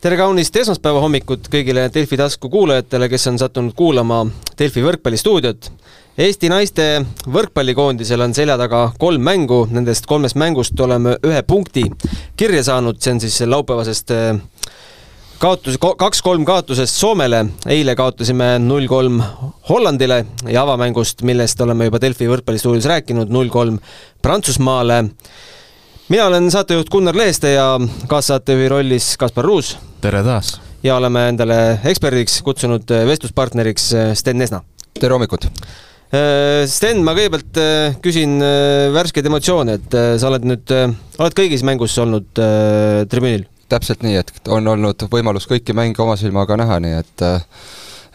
tere kaunist esmaspäeva hommikut kõigile Delfi tasku kuulajatele, kes on sattunud kuulama Delfi võrkpallistuudiot. Eesti naiste võrkpallikoondisel on selja taga kolm mängu, nendest kolmest mängust oleme ühe punkti kirja saanud, see on siis laupäevasest eh, kaotus, kaks-kolm kaotusest Soomele, eile kaotasime null-kolm Hollandile ja avamängust, millest oleme juba Delfi võrkpallistuudios rääkinud, null-kolm Prantsusmaale mina olen saatejuht Gunnar Leeste ja kaassaatejuhi rollis Kaspar Ruus. tere taas! ja oleme endale eksperdiks kutsunud äh, vestluspartneriks äh, Sten Nesna. tere hommikut! Äh, Sten, ma kõigepealt küsin värskeid emotsioone, et sa oled nüüd, oled kõigis mängus olnud tribüünil? täpselt nii, et on olnud võimalus kõiki mänge oma silmaga näha, nii et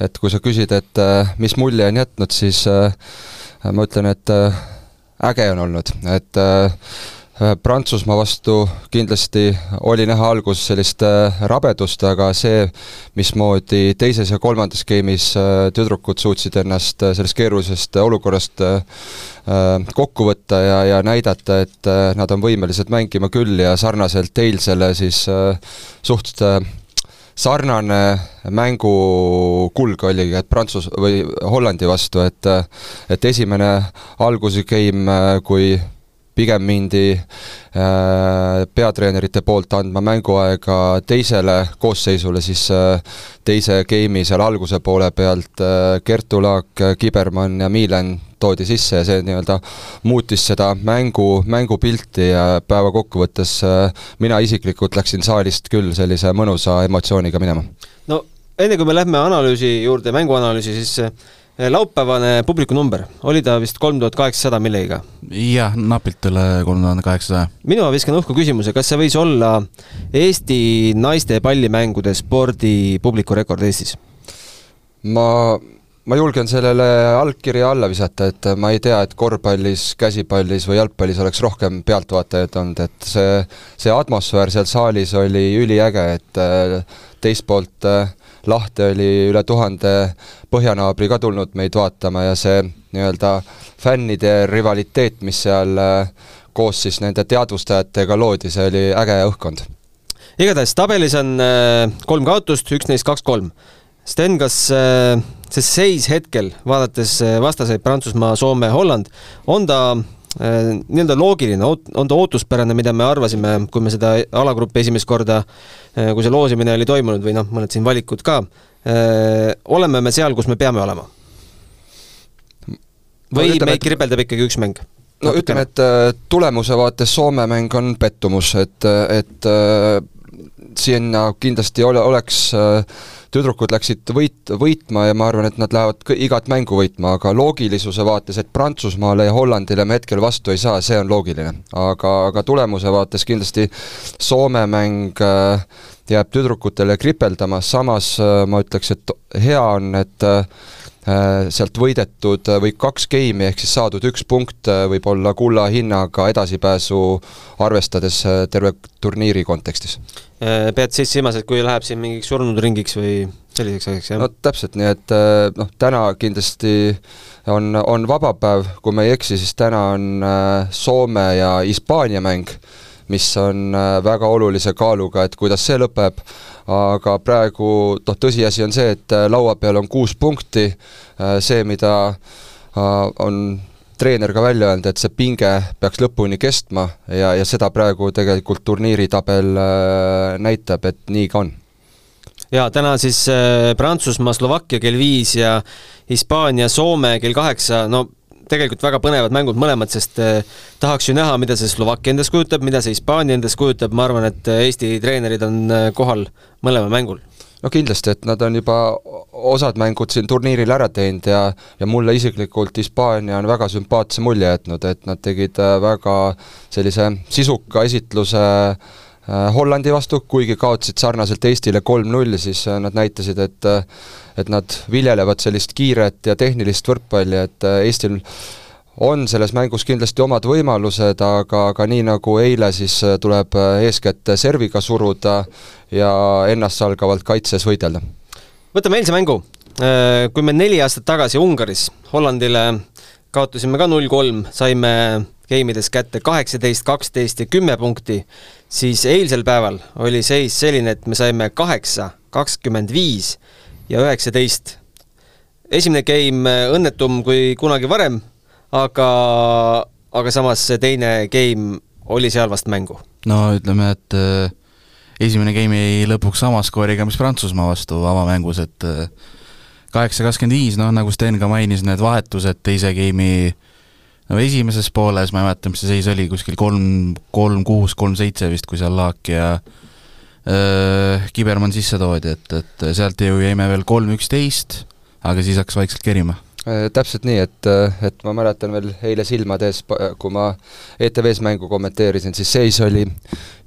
et kui sa küsid, et mis mulje on jätnud, siis ma ütlen, et äge on olnud, et Äh, Prantsusmaa vastu kindlasti oli näha alguses sellist äh, rabedust, aga see, mismoodi teises ja kolmandas game'is äh, tüdrukud suutsid ennast sellest keerulisest olukorrast kokku võtta ja, ja näidata, et nad on võimelised mängima küll ja sarnaselt eilsele siis suht sarnane mängu kulg oligi, et Prantsus- või Hollandi vastu, et et esimene alguse game, kui pigem mindi äh, peatreenerite poolt andma mänguaega teisele koosseisule, siis äh, teise game'i seal alguse poole pealt äh, Kertu Laak, Kibermann ja Miilen toodi sisse ja see nii-öelda muutis seda mängu, mängupilti ja päeva kokkuvõttes mina isiklikult läksin saalist küll sellise mõnusa emotsiooniga minema. no enne kui me lähme analüüsi juurde, mänguanalüüsi, siis laupäevane publikunumber, oli ta vist kolm tuhat kaheksasada millegagi? jah, napilt üle kolm tuhande kaheksasaja. mina viskan õhku küsimuse, kas see võis olla Eesti naiste pallimängude spordi publikurekord Eestis? ma, ma julgen sellele allkirja alla visata, et ma ei tea, et korvpallis, käsipallis või jalgpallis oleks rohkem pealtvaatajaid olnud, et see, see atmosfäär seal saalis oli üliäge, et äh, teist poolt äh, lahti oli üle tuhande põhjanaabri ka tulnud meid vaatama ja see nii-öelda fännide rivaliteet, mis seal äh, koos siis nende teadvustajatega loodi, see oli äge õhkkond. igatahes tabelis on äh, kolm kaotust, üks neist kaks-kolm. Sten, kas äh, see seis hetkel, vaadates vastaseid Prantsusmaa, Soome, Holland, on ta nii-öelda loogiline, on ta ootuspärane, mida me arvasime, kui me seda alagruppi esimest korda äh, Äh, kui see loosimine oli toimunud või noh, mõned siin valikud ka, äh, oleme me seal, kus me peame olema? või no, meid kribeldab ikkagi üks mäng? no ütleme, et äh, tulemuse vaates Soome mäng on pettumus, et, et sinna kindlasti ole, oleks tüdrukud läksid võit, võitma ja ma arvan, et nad lähevad igat mängu võitma, aga loogilisuse vaates, et Prantsusmaale ja Hollandile me hetkel vastu ei saa, see on loogiline. aga, aga tulemuse vaates kindlasti Soome mäng äh, jääb tüdrukutele kripeldama, samas äh, ma ütleks, et hea on, et äh, sealt võidetud või kaks game'i ehk siis saadud üks punkt võib olla kulla hinnaga edasipääsu, arvestades terve turniiri kontekstis Äh, pead siis silmas, et kui läheb siin mingiks surnud ringiks või selliseks asjaks, jah? no täpselt, nii et äh, noh, täna kindlasti on, on vabapäev, kui ma ei eksi, siis täna on äh, Soome ja Hispaania mäng, mis on väga olulise kaaluga, et kuidas see lõpeb, aga praegu noh, tõsiasi on see, et laua peal on kuus punkti, see, mida on treener ka välja öelnud, et see pinge peaks lõpuni kestma ja, ja seda praegu tegelikult turniiritabel äh, näitab, et nii ka on. jaa, täna siis äh, Prantsusmaa, Slovakkia kell viis ja Hispaania, Soome kell kaheksa, no tegelikult väga põnevad mängud mõlemad, sest äh, tahaks ju näha, mida see Slovakkia endast kujutab, mida see Hispaania endast kujutab, ma arvan, et Eesti treenerid on kohal mõlemal mängul. No kindlasti, et nad on juba osad mängud siin turniiril ära teinud ja ja mulle isiklikult Hispaania on väga sümpaatse mulje jätnud, et nad tegid äh, väga sellise sisuka esitluse äh, Hollandi vastu, kuigi kaotasid sarnaselt Eestile kolm-null, siis äh, nad näitasid, et et nad viljelevad sellist kiiret ja tehnilist võrkpalli, et Eestil on selles mängus kindlasti omad võimalused, aga, aga nii nagu eile, siis äh, tuleb äh, eeskätt serviga suruda ja ennastsalgavalt kaitses võidelda. võtame eilse mängu. Äh, kui me neli aastat tagasi Ungaris Hollandile kaotasime ka null kolm, saime geimides kätte kaheksateist, kaksteist ja kümme punkti, siis eilsel päeval oli seis selline, et me saime kaheksa, kakskümmend viis ja üheksateist. esimene game õnnetum kui kunagi varem, aga, aga samas see teine game oli seal vast mängu. no ütleme, et äh, esimene game jäi lõpuks sama skooriga, mis Prantsusmaa vastu avamängus, et äh, kaheksa kakskümmend viis, noh nagu Sten ka mainis, need vahetused teise game'i no esimeses pooles, ma ei mäleta, mis see seis oli, kuskil kolm, kolm, kuus, kolm, seitse vist, kui seal Laak ja äh, Kibermann sisse toodi, et, et sealt ju jäime veel kolm, üksteist, aga siis hakkas vaikselt kerima. Äh, täpselt nii, et, äh, et ma mäletan veel eile silmade ees, kui ma ETV-s mängu kommenteerisin, siis seis oli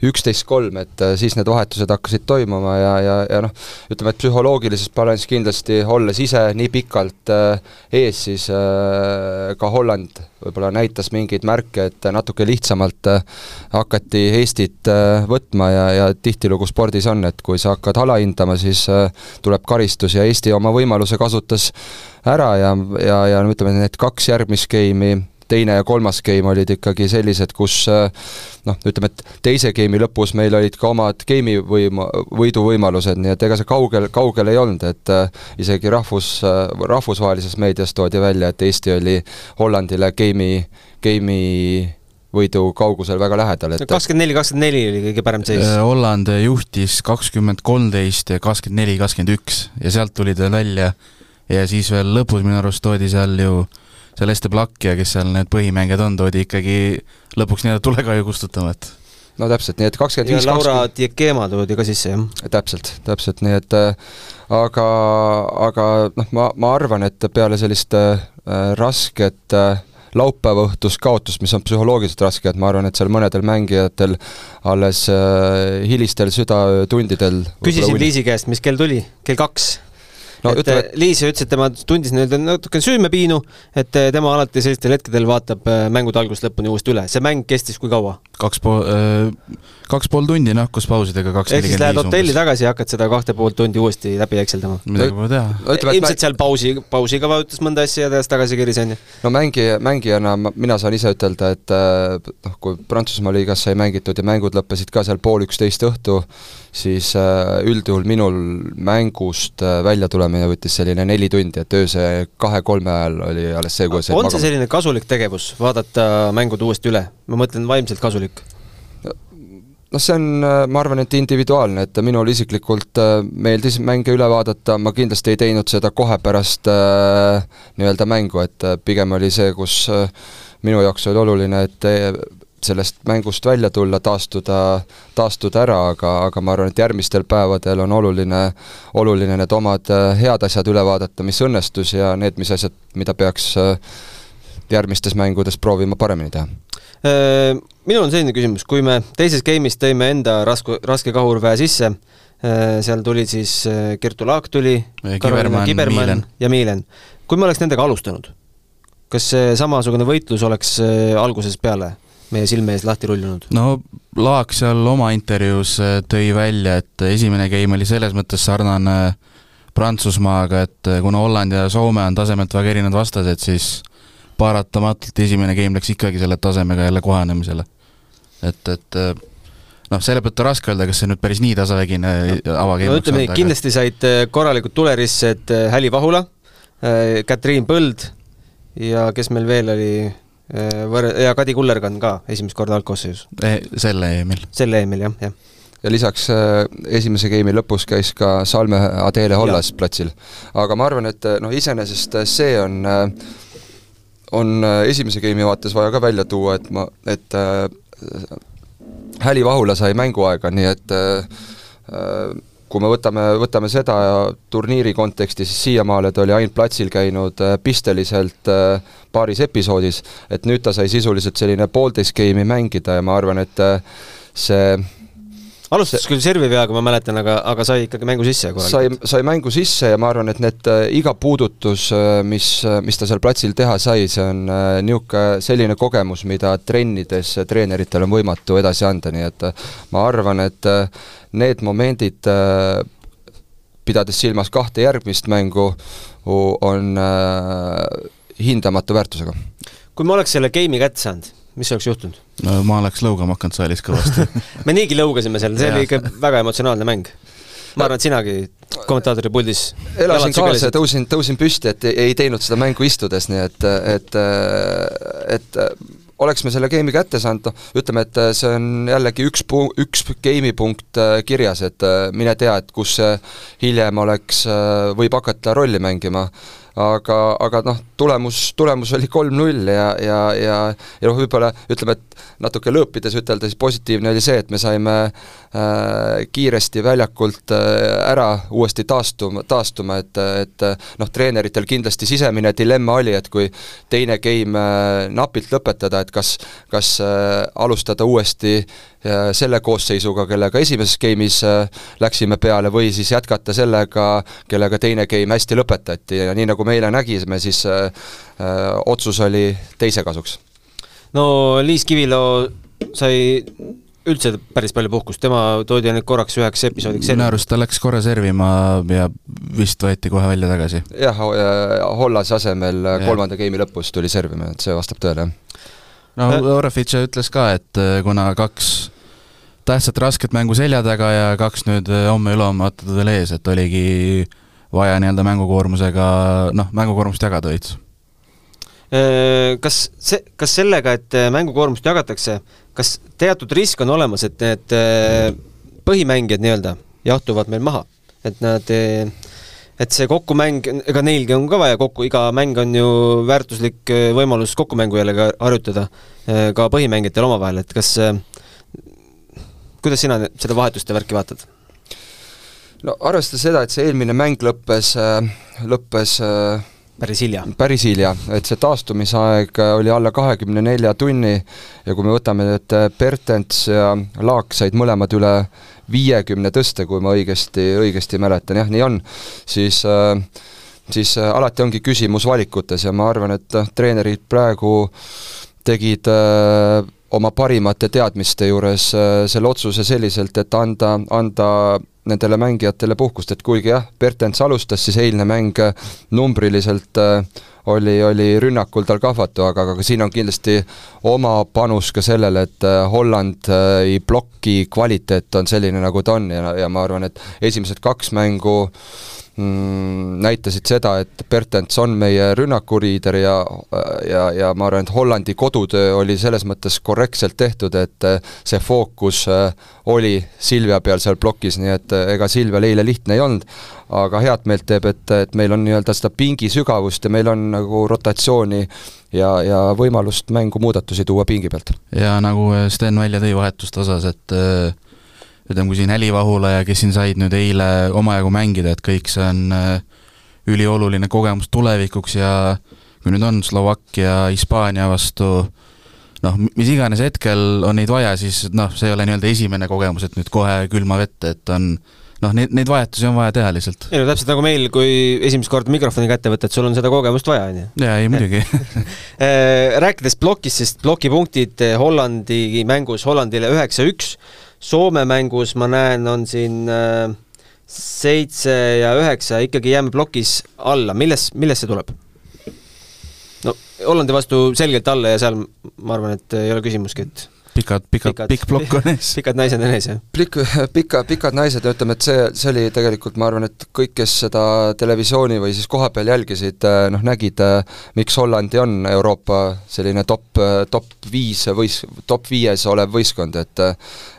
üksteist kolm, et äh, siis need vahetused hakkasid toimuma ja, ja, ja noh, ütleme, et psühholoogilises balansis kindlasti olles ise nii pikalt ees, siis ka Holland võib-olla näitas mingeid märke, et natuke lihtsamalt hakati Eestit võtma ja, ja tihtilugu spordis on, et kui sa hakkad alahindama, siis tuleb karistus ja Eesti oma võimaluse kasutas ära ja, ja, ja no ütleme, need kaks järgmist game'i, teine ja kolmas game olid ikkagi sellised, kus noh, ütleme, et teise game'i lõpus meil olid ka omad game'i võima, võiduvõimalused, nii et ega see kaugel, kaugel ei olnud, et äh, isegi rahvus äh,, rahvusvahelises meedias toodi välja, et Eesti oli Hollandile game'i, game'i võidu kaugusel väga lähedal, et kakskümmend neli, kakskümmend neli oli kõige parem seis. Äh, Holland juhtis kakskümmend kolmteist ja kakskümmend neli, kakskümmend üks ja sealt tulid veel välja ja siis veel lõpus minu arust toodi seal ju seal Este Plakk ja kes seal need põhimängijad on, toodi ikkagi lõpuks nii-öelda tulekahju kustutama, et no täpselt, nii et kakskümmend viis ja Laura 20... Diekema toodi ka sisse, jah? täpselt, täpselt, nii et äh, aga, aga noh, ma, ma arvan, et peale sellist äh, rasket äh, laupäeva õhtust kaotust, mis on psühholoogiliselt raske, et ma arvan, et seal mõnedel mängijatel alles äh, hilistel südatundidel küsisin Liisi käest, mis kell tuli? kell kaks no, et ütleme, et Liis ütles, et tema tundis nii-öelda natukene süümepiinu, et eh, tema alati sellistel hetkedel vaatab eh, mängude algusest lõpuni uuesti üle. see mäng kestis kui kaua? kaks pool äh,, kaks pool tundi nahkus pausidega kaks ehk siis lähed hotelli tagasi ja hakkad seda kahte poolt tundi uuesti läbi ekseldama? midagi pole teha ilmselt seal pausi, pausiga vajutas mõnda asja ja tehes tagasi keris, on ju? no mängija, mängijana mina saan ise ütelda, et noh, kui Prantsusmaa liigas sai mängitud ja mängud lõppesid ka seal pool üksteist õhtu, siis üldjuhul minul mängust välja tulemine võttis selline neli tundi, et öösel kahe-kolme ajal oli alles see, kui on see magama. selline kasulik tegevus, vaadata mängud uuesti üle? ma mõtlen vaimselt kasulik noh, see on, ma arvan, et individuaalne, et minul isiklikult äh, meeldis mänge üle vaadata, ma kindlasti ei teinud seda kohe pärast äh, nii-öelda mängu, et äh, pigem oli see, kus äh, minu jaoks oli oluline, et äh, sellest mängust välja tulla, taastuda, taastuda ära, aga, aga ma arvan, et järgmistel päevadel on oluline, oluline need omad äh, head asjad üle vaadata, mis õnnestus ja need, mis asjad, mida peaks järgmistes mängudes proovima paremini teha Äh, minul on selline küsimus, kui me teises game'is tõime enda rasku, raske kahurväe sisse, äh, seal tuli siis äh, Kertu Laak tuli, Kibermann, Miilen. ja Miilen. kui me oleks nendega alustanud, kas see samasugune võitlus oleks algusest peale meie silme ees lahti rullunud? no Laak seal oma intervjuus tõi välja, et esimene game oli selles mõttes sarnane Prantsusmaaga, et kuna Holland ja Soome on tasemelt väga erinevad vastased, siis paratamatult esimene game läks ikkagi selle tasemega jälle kohanemisele. et, et äh, noh, selle pealt on raske öelda, kas see nüüd päris nii tasavägine avageim no ütleme kindlasti said äh, korralikud tulerisse, et äh, Häli Vahula, Katriin Põld ja kes meil veel oli, võr-, ja Kadi Kullergann ka esimest korda algkoosseisus e,. selle EM-il. selle EM-il, jah, jah ja lisaks esimese game'i lõpus käis ka Salme Adele Hollas ja. platsil. aga ma arvan, et noh, iseenesest see on äh, on äh, esimese game'i vaates vaja ka välja tuua, et ma, et äh, Häli Vahula sai mänguaega, nii et äh, äh, kui me võtame, võtame seda turniiri konteksti, siis siiamaale ta oli ainult platsil käinud äh, pisteliselt äh, paaris episoodis, et nüüd ta sai sisuliselt selline poolteist game'i mängida ja ma arvan, et äh, see alustas küll servi peaga, ma mäletan, aga, aga sai ikkagi mängu sisse korralikult? sai, sai mängu sisse ja ma arvan, et need äh, iga puudutus, äh, mis, äh, mis ta seal platsil teha sai, see on niisugune selline kogemus, mida trennides treeneritel on võimatu edasi anda, nii et ma arvan, et need momendid, pidades silmas kahte järgmist mängu, on hindamatu väärtusega. kui ma oleks selle game'i kätte saanud mis oleks juhtunud? no ma oleks lõugama hakanud saalis kõvasti me niigi lõugasime seal, see oli ikka väga emotsionaalne mäng. ma arvan, et sinagi kommentaatori puldis elasin kaasa ja tõusin, tõusin püsti, et ei, ei teinud seda mängu istudes, nii et, et, et oleks me selle game'i kätte saanud, noh, ütleme, et see on jällegi üks pu-, üks game'i punkt äh, kirjas, et äh, mine tea, et kus see hiljem oleks, äh, võib hakata rolli mängima aga, aga noh, tulemus, tulemus oli kolm-null ja, ja, ja ja noh, võib-olla ütleme, et natuke lõõpides ütelda, siis positiivne oli see, et me saime äh, kiiresti väljakult äh, ära uuesti taastuma, taastuma, et, et noh, treeneritel kindlasti sisemine dilemma oli, et kui teine game äh, napilt lõpetada, et kas, kas äh, alustada uuesti selle koosseisuga, kellega esimeses game'is äh, läksime peale, või siis jätkata sellega, kellega teine game hästi lõpetati ja nii, nagu me eile nägime, siis äh, äh, otsus oli teise kasuks. no Liis Kiviloo sai üldse päris palju puhkust, tema toodi nüüd korraks üheks episoodiks minu arust ta läks korra servima ja vist võeti kohe välja tagasi. jah, Hollase asemel ja. kolmanda game'i lõpus tuli servima, et see vastab tõele, jah. No Orefitš ütles ka, et äh, kuna kaks tähtsat rasket mängu selja taga ja kaks nüüd homme-ülehomme vaata tal ees, et oligi vaja nii-öelda mängukoormusega, noh, mängukoormust jagada veits. Äh, kas see, kas sellega, et äh, mängukoormust jagatakse, kas teatud risk on olemas, et need äh, põhimängijad nii-öelda jahtuvad meil maha, et nad et see kokkumäng, ega neilgi on ka vaja kokku, iga mäng on ju väärtuslik võimalus kokkumängu jälle harjutada ka põhimängijatel omavahel, et kas kuidas sina seda vahetuste värki vaatad? no arvestades seda, et see eelmine mäng lõppes, lõppes päris hilja. päris hilja, et see taastumisaeg oli alla kahekümne nelja tunni ja kui me võtame, et Bertens ja Laak said mõlemad üle viiekümne tõste, kui ma õigesti, õigesti mäletan, jah, nii on, siis siis alati ongi küsimus valikutes ja ma arvan, et treenerid praegu tegid oma parimate teadmiste juures selle otsuse selliselt, et anda, anda nendele mängijatele puhkust, et kuigi jah, Bertens alustas, siis eilne mäng äh, numbriliselt äh, oli, oli rünnakul tal kahvatu, aga, aga siin on kindlasti oma panus ka sellele, et äh, Hollandi ploki kvaliteet on selline, nagu ta on ja, ja ma arvan, et esimesed kaks mängu mm, näitasid seda, et Bertens on meie rünnakuriider ja, ja, ja ma arvan, et Hollandi kodutöö oli selles mõttes korrektselt tehtud, et see fookus äh, oli Silvia peal seal plokis, nii et äh, ega Silvial eile lihtne ei olnud, aga head meelt teeb, et, et meil on nii-öelda seda pingi sügavust ja meil on nagu rotatsiooni ja, ja võimalust mängu muudatusi tuua pingi pealt. ja nagu Sten välja tõi vahetuste osas, et äh ütleme, kui siin Häli Vahula ja kes siin said nüüd eile omajagu mängida, et kõik see on äh, ülioluline kogemus tulevikuks ja kui nüüd on Slovakkia, Hispaania vastu noh, mis iganes hetkel on neid vaja, siis noh, see ei ole nii-öelda esimene kogemus, et nüüd kohe külma vette, et on noh, neid, neid vahetusi on vaja teha lihtsalt. ei no täpselt nagu meil, kui esimest korda mikrofoni kätte võtad, sul on seda kogemust vaja, on ju. jaa, ei muidugi äh, Rääkides plokist, siis plokipunktid Hollandi mängus Hollandile üheksa-üks Soome mängus ma näen, on siin äh, seitse ja üheksa, ikkagi jääme plokis alla, milles, millest see tuleb? no Hollandi vastu selgelt alla ja seal ma arvan, et ei ole küsimuski, et pikad, pikad, pikk plokk on ees. pikad naised on ees, jah? pikk, pika, pikad naised ja ütleme, et see, see oli tegelikult, ma arvan, et kõik, kes seda televisiooni või siis kohapeal jälgisid, äh, noh nägid, äh, miks Hollandi on Euroopa selline top, top viis võis-, top viies olev võistkond, et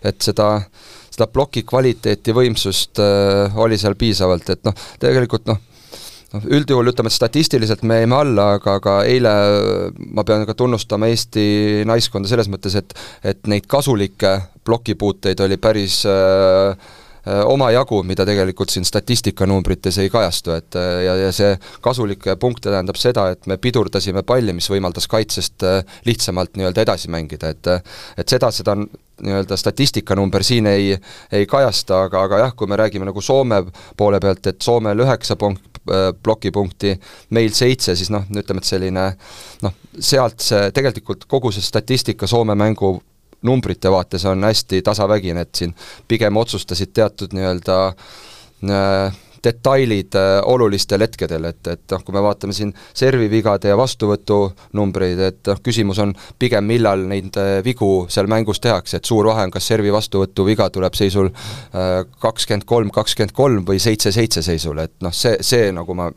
et seda seda ploki kvaliteeti, võimsust äh, oli seal piisavalt, et noh, tegelikult noh, noh, üldjuhul ütleme, et statistiliselt me jäime alla, aga, aga eile ma pean ka tunnustama Eesti naiskonda selles mõttes, et et neid kasulikke plokipuuteid oli päris äh, äh omajagu, mida tegelikult siin statistikanumbrites ei kajastu, et äh, ja, ja see kasulikke punkte tähendab seda, et me pidurdasime palli, mis võimaldas kaitsest äh, lihtsamalt nii-öelda edasi mängida, et et seda, seda nii-öelda statistikanumber siin ei, ei kajasta, aga, aga jah, kui me räägime nagu Soome poole pealt, et Soomel üheksa punkt, Äh, plokipunkti, meil seitse, siis noh, ütleme, et selline noh, sealt see tegelikult kogu see statistika Soome mängu numbrite vaates on hästi tasavägine, et siin pigem otsustasid teatud nii-öelda äh, detailid äh, olulistel hetkedel, et, et noh, kui me vaatame siin servivigade ja vastuvõtunumbreid, et noh, küsimus on pigem, millal neid äh, vigu seal mängus tehakse, et suur vahe on, kas servi vastuvõtu viga tuleb seisul kakskümmend kolm, kakskümmend kolm või seitse-seitse seisul, et noh, see, see nagu ma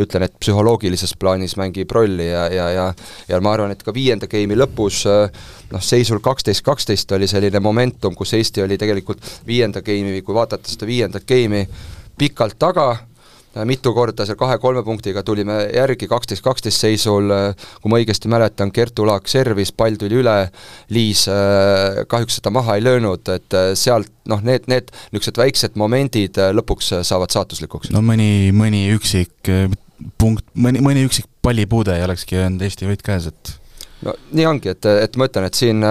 ütlen, et psühholoogilises plaanis mängib rolli ja, ja, ja ja ma arvan, et ka viienda game'i lõpus noh, seisul kaksteist, kaksteist oli selline momentum, kus Eesti oli tegelikult viienda game'i, kui vaadata seda viiendat game'i, pikalt taga, mitu korda seal kahe-kolme punktiga tulime järgi, kaksteist, kaksteist seisul, kui ma õigesti mäletan, Kertu Laak servis, pall tuli üle, Liis äh, kahjuks seda maha ei löönud, et äh, sealt noh, need, need niisugused väiksed momendid äh, lõpuks saavad saatuslikuks. no mõni, mõni üksik punkt, mõni, mõni üksik pallipuude ei olekski olnud Eesti võit käes, et no nii ongi, et, et ma ütlen, et siin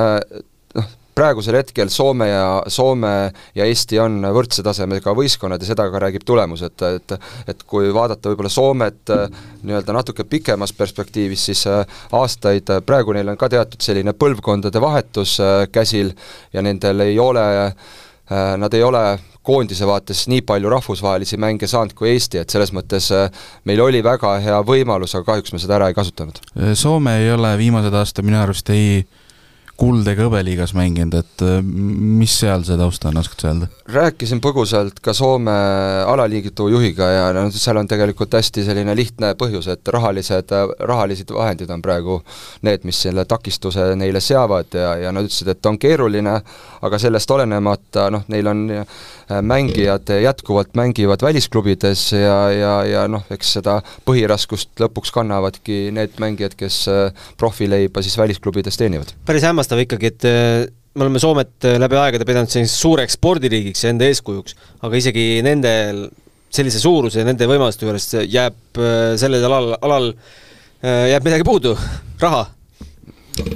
praegusel hetkel Soome ja, Soome ja Eesti on võrdse tasemega võistkonnad ja seda ka räägib tulemus, et, et et kui vaadata võib-olla Soomet äh, nii-öelda natuke pikemas perspektiivis, siis äh, aastaid, äh, praegu neil on ka teatud selline põlvkondade vahetus käsil ja nendel ei ole, nad ei ole koondise vaates nii palju rahvusvahelisi mänge saanud kui Eesti, et selles mõttes meil oli väga hea võimalus, aga kahjuks me seda ära ei kasutanud. Soome ei ole viimased aastad minu arust ei kuld ega hõbeliigas mänginud, et äh, mis seal see taust on, oskad sa öelda? rääkisin põgusalt ka Soome alaliigitu juhiga ja no seal on tegelikult hästi selline lihtne põhjus, et rahalised, rahalised vahendid on praegu need, mis selle takistuse neile seavad ja, ja nad ütlesid, et on keeruline, aga sellest olenemata noh, neil on mängijad jätkuvalt mängivad välisklubides ja, ja, ja noh, eks seda põhiraskust lõpuks kannavadki need mängijad, kes profileiba siis välisklubides teenivad. päris hämmastav hämmastav ikkagi, et äh, me oleme Soomet äh, läbi aegade pidanud selliseks suureks spordiriigiks ja enda eeskujuks, aga isegi nendel sellise suuruse ja nende võimaluste juures jääb äh, sellel alal, alal jääb midagi puudu, raha.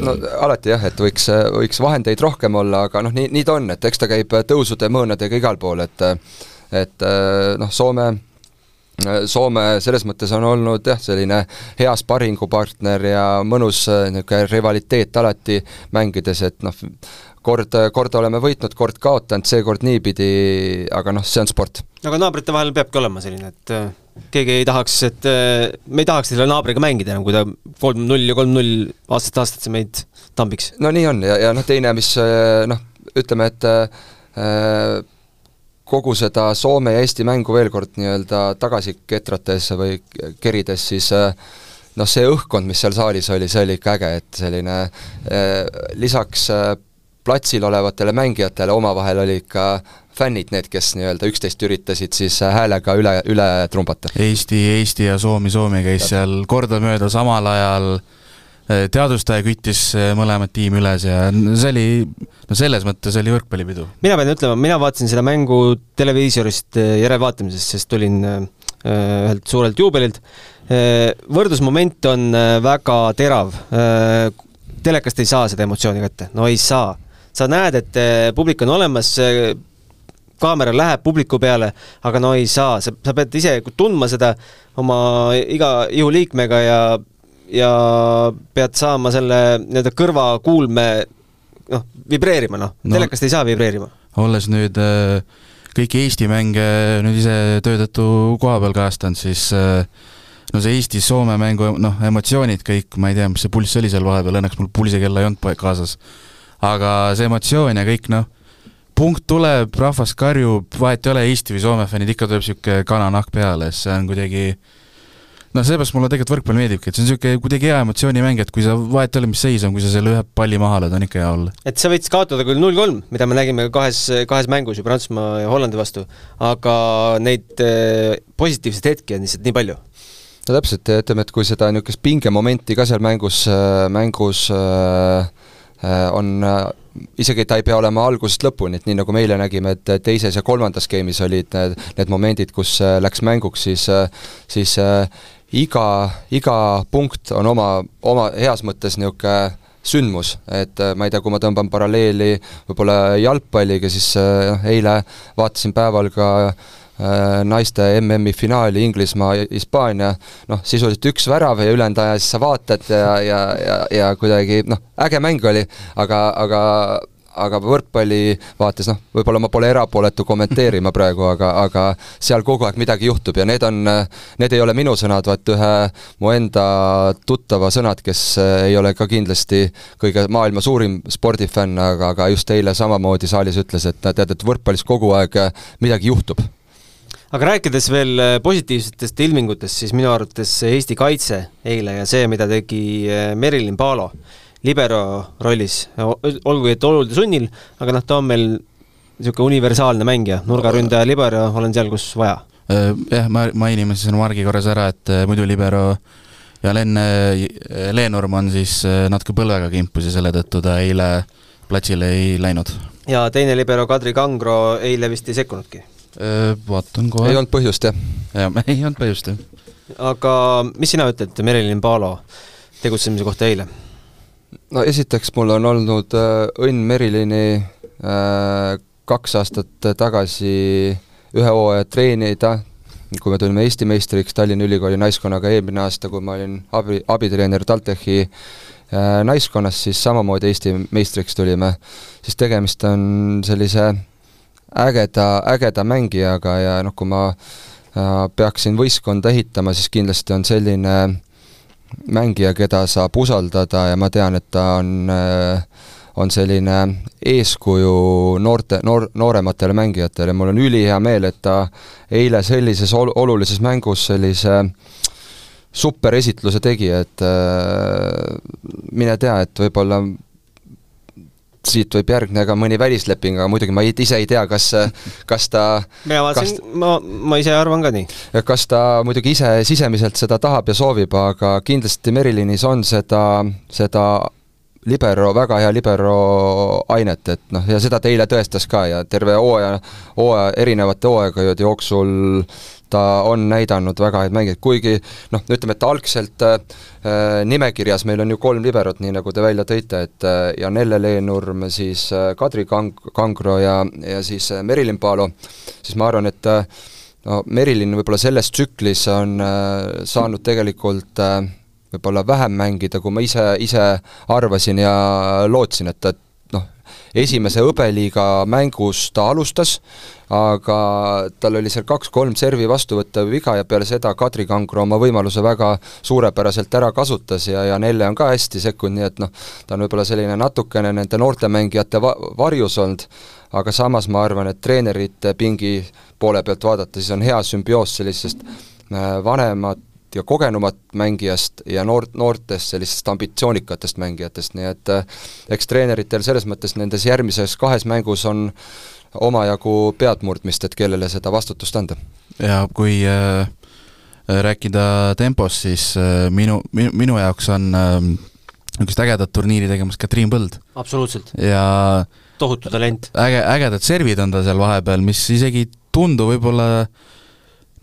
No alati jah, et võiks, võiks vahendeid rohkem olla, aga noh, nii, nii ta on, et eks ta käib tõusude, mõõnadega igal pool, et et noh, Soome Soome selles mõttes on olnud jah, selline hea sparringupartner ja mõnus äh, niisugune rivaliteet alati mängides, et noh, kord, kord oleme võitnud, kord kaotanud, seekord niipidi, aga noh, see on sport. aga naabrite vahel peabki olema selline, et äh, keegi ei tahaks, et äh, me ei tahaks selle naabriga mängida enam, kui ta kolm-null ja kolm-null aastast aastasse meid tambiks. no nii on ja, ja noh, teine, mis noh, ütleme, et äh, kogu seda Soome ja Eesti mängu veel kord nii-öelda tagasi ketrates või kerides, siis äh, noh, see õhkkond, mis seal saalis oli, see oli ikka äge, et selline eh, lisaks eh, platsil olevatele mängijatele omavahel oli ikka fännid need, kes nii-öelda üksteist üritasid siis häälega üle, üle trumbata. Eesti, Eesti ja Soomi, Soome käis seal kordamööda samal ajal äh, Äh, teadustaja küttis äh, mõlemad tiimi üles ja see oli, no selles mõttes oli võrkpallipidu. mina pean ütlema, mina vaatasin seda mängu televiisorist äh, järelvaatamisest, sest tulin ühelt suurelt juubelilt. võrdlusmoment on väga terav. telekast ei saa seda emotsiooni kätte, no ei saa. sa näed, et publik on olemas, kaamera läheb publiku peale, aga no ei saa, sa, sa pead ise tundma seda oma iga ihuliikmega ja ja pead saama selle nii-öelda kõrvakuulme noh, vibreerima noh no,, telekast ei saa vibreerima. olles nüüd äh, kõiki Eesti mänge nüüd ise töö tõttu koha peal kajastanud, siis äh, no see Eesti-Soome mängu noh, emotsioonid kõik, ma ei tea, mis see pulss oli seal vahepeal, õnneks mul pulsikella ei olnud kaasas. aga see emotsioon ja kõik noh, punkt tuleb, rahvas karjub, vahet ei ole, Eesti või Soome fännid, ikka tuleb niisugune kananahk peale, see on kuidagi äh, noh, seepärast mulle tegelikult võrkpall meeldibki, et see on niisugune kuidagi hea emotsioonimäng, et kui sa, vahet ei ole, mis seis on, kui sa selle ühe palli maha lööd, on ikka hea olla. et sa võid kaotada küll null-kolm, mida me nägime kahes, kahes mängus ju Prantsusmaa ja Hollandi vastu, aga neid äh, positiivseid hetki on lihtsalt nii palju no täpselt, ütleme, et kui seda niisugust pingemomenti ka seal mängus, äh, mängus äh, on isegi ta ei pea olema algusest lõpuni, et nii nagu me eile nägime, et teises ja kolmandas game'is olid need, need momendid, kus läks mänguks, siis siis iga, iga punkt on oma, oma heas mõttes niisugune sündmus, et äh, ma ei tea, kui ma tõmban paralleeli võib-olla jalgpalliga, siis noh, eile vaatasin päeval ka äh, naiste MM-i finaali Inglismaa-Hispaania, noh, sisuliselt üks värav ja ülejäänud aja siis sa vaatad ja, ja, ja, ja kuidagi noh, äge mäng oli, aga, aga aga võrkpalli vaates noh, võib-olla ma pole erapooletu kommenteerima praegu, aga, aga seal kogu aeg midagi juhtub ja need on, need ei ole minu sõnad, vaid ühe mu enda tuttava sõnad, kes ei ole ka kindlasti kõige maailma suurim spordifänn, aga, aga just eile samamoodi saalis ütles, et tead, et võrkpallis kogu aeg midagi juhtub. Aga rääkides veel positiivsetest ilmingutest, siis minu arvates Eesti kaitse eile ja see, mida tegi Merilin Paalo libero rollis, olgugi et olude sunnil, aga noh, ta on meil niisugune universaalne mängija, nurgaründaja, libero, olen seal, kus vaja. Äh, jah, ma mainime siis Margi korras ära, et äh, muidu libero ja Len Leenurm on siis äh, natuke põlvega kimpus ja selle tõttu ta eile platsile ei läinud. ja teine libero Kadri Kangro eile vist ei sekkunudki? Vaatan kohe. ei olnud põhjust, jah? jah, ei olnud põhjust, jah. aga mis sina ütled Merilin Paalo tegutsemise kohta eile? No esiteks mul on olnud äh, õnn Merilini äh, kaks aastat tagasi ühe hooaja treenida, kui me tulime Eesti meistriks Tallinna Ülikooli naiskonnaga eelmine aasta, kui ma olin abi, abitreener TalTechi äh, naiskonnas, siis samamoodi Eesti meistriks tulime, siis tegemist on sellise ägeda, ägeda mängijaga ja noh, kui ma peaksin võistkonda ehitama, siis kindlasti on selline äh, mängija, keda saab usaldada ja ma tean, et ta on äh, on selline eeskuju noorte, noor, noorematele mängijatele, mul on ülihea meel, et ta eile sellises ol-, olulises mängus sellise superesitluse tegi, et äh, mine tea, et võib-olla siit võib järgneda ka mõni välisleping, aga muidugi ma ise ei tea, kas, kas ta mina vaatasin, ma, ma ise arvan ka nii. kas ta muidugi ise sisemiselt seda tahab ja soovib, aga kindlasti Merilinis on seda, seda libero, väga hea libero ainet, et noh, ja seda ta eile tõestas ka ja terve hooaja, hooaja, erinevate hooaegade jooksul ta on näidanud väga häid mängijaid, kuigi noh, ütleme, et algselt äh, nimekirjas meil on ju kolm liberot, nii nagu te välja tõite, et äh, Janelle Leenurm, siis äh, Kadri Kang-, Kangro ja, ja siis äh, Merilin Paalo, siis ma arvan, et äh, no Merilin võib-olla selles tsüklis on äh, saanud tegelikult äh, võib-olla vähem mängida, kui ma ise, ise arvasin ja lootsin, et ta noh, esimese hõbeliiga mängus ta alustas, aga tal oli seal kaks-kolm servi vastuvõttev viga ja peale seda Kadri Kangro oma võimaluse väga suurepäraselt ära kasutas ja, ja Nelle on ka hästi sekkunud, nii et noh, ta on võib-olla selline natukene nende noorte mängijate va-, varjus olnud, aga samas ma arvan, et treenerite pingi poole pealt vaadata, siis on hea sümbioos sellisest äh, vanemat ja kogenumat mängijast ja noor, noortest sellistest ambitsioonikatest mängijatest, nii et äh, eks treeneritel selles mõttes nendes järgmises kahes mängus on omajagu peadmurdmist, et kellele seda vastutust anda. ja kui äh, rääkida tempost, siis äh, minu, minu, minu jaoks on äh, niisugust ägedat turniiri tegemas Katriin Põld. absoluutselt. ja tohutu talent. äge, ägedad servid on tal seal vahepeal, mis isegi ei tundu võib-olla äh,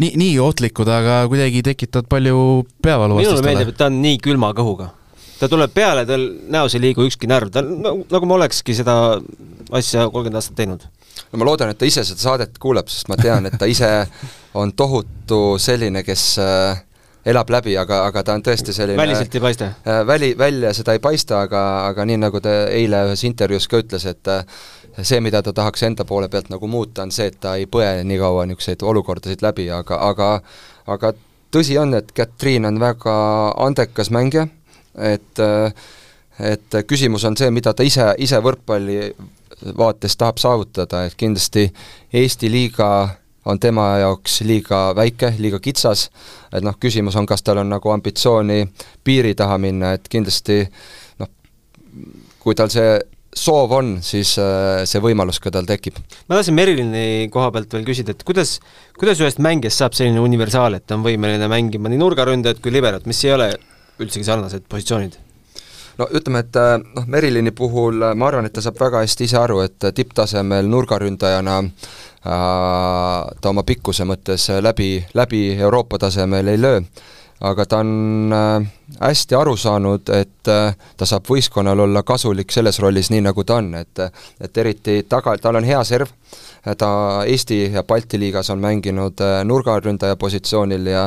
nii, nii ohtlikud, aga kuidagi tekitavad palju peavalu minule meeldib, et ta on nii külma kõhuga. ta tuleb peale, tal näos ei liigu ükski närv, ta no, nagu ma olekski seda asja kolmkümmend aastat teinud. No ma loodan, et ta ise seda saadet kuuleb, sest ma tean, et ta ise on tohutu selline, kes äh, elab läbi, aga, aga ta on tõesti selline väliselt ei paista äh,? Väli, välja seda ei paista, aga, aga nii, nagu ta eile ühes intervjuus ka ütles, et äh, see, mida ta tahaks enda poole pealt nagu muuta, on see, et ta ei põe nii kaua niisuguseid olukordasid läbi, aga, aga aga tõsi on, et Katriin on väga andekas mängija, et et küsimus on see, mida ta ise, ise võrkpalli vaates tahab saavutada, et kindlasti Eesti liiga on tema jaoks liiga väike, liiga kitsas, et noh, küsimus on, kas tal on nagu ambitsiooni piiri taha minna, et kindlasti noh, kui tal see soov on, siis äh, see võimalus ka tal tekib. ma tahtsin Merilini koha pealt veel küsida, et kuidas, kuidas ühest mängijast saab selline universaal, et ta on võimeline mängima nii nurgaründajat kui liberot, mis ei ole üldsegi sarnased positsioonid? No ütleme, et äh, noh, Merilini puhul äh, ma arvan, et ta saab väga hästi ise aru, et tipptasemel nurgaründajana äh, ta oma pikkuse mõttes läbi, läbi Euroopa tasemel ei löö. Aga ta on äh, hästi aru saanud, et äh, ta saab võistkonnal olla kasulik selles rollis, nii nagu ta on, et et eriti taga, tal on hea serv, ta Eesti ja Balti liigas on mänginud nurgaründaja positsioonil ja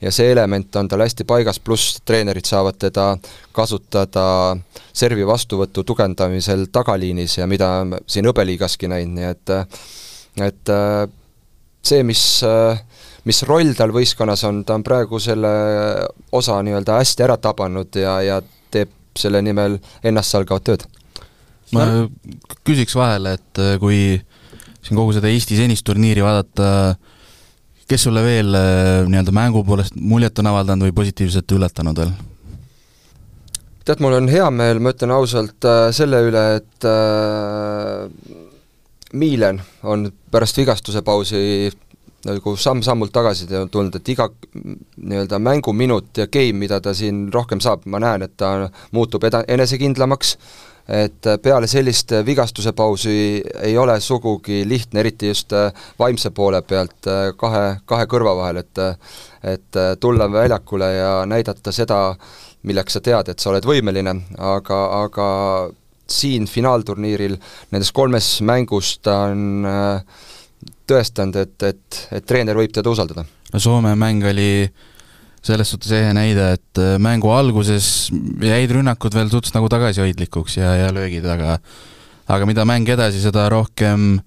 ja see element on tal hästi paigas, pluss treenerid saavad teda kasutada servi vastuvõtu tugevdamisel tagaliinis ja mida siin hõbeliigaski näinud, nii et et see, mis mis roll tal võistkonnas on, ta on praegu selle osa nii-öelda hästi ära tabanud ja, ja teeb selle nimel ennastsalgavat tööd. ma küsiks vahele, et kui siin kogu seda Eesti senist turniiri vaadata, kes sulle veel äh, nii-öelda mängu poolest muljet on avaldanud või positiivselt üllatanud veel? tead, mul on hea meel, ma ütlen ausalt, äh, selle üle, et äh, Miilen on pärast vigastuse pausi nagu samm-sammult tagasi tulnud, et iga nii-öelda mänguminut ja game, mida ta siin rohkem saab, ma näen, et ta muutub eda-, enesekindlamaks, et peale sellist vigastuse pausi ei ole sugugi lihtne, eriti just vaimse poole pealt kahe, kahe kõrva vahel, et et tulla väljakule ja näidata seda, milleks sa tead, et sa oled võimeline, aga, aga siin finaalturniiril nendes kolmes mängus ta on äh, tõestanud, et, et, et treener võib teda usaldada. no Soome mäng oli selles suhtes ehe näide, et äh, mängu alguses jäid rünnakud veel suhteliselt nagu tagasihoidlikuks ja, ja löögid, aga aga mida mäng edasi, seda rohkem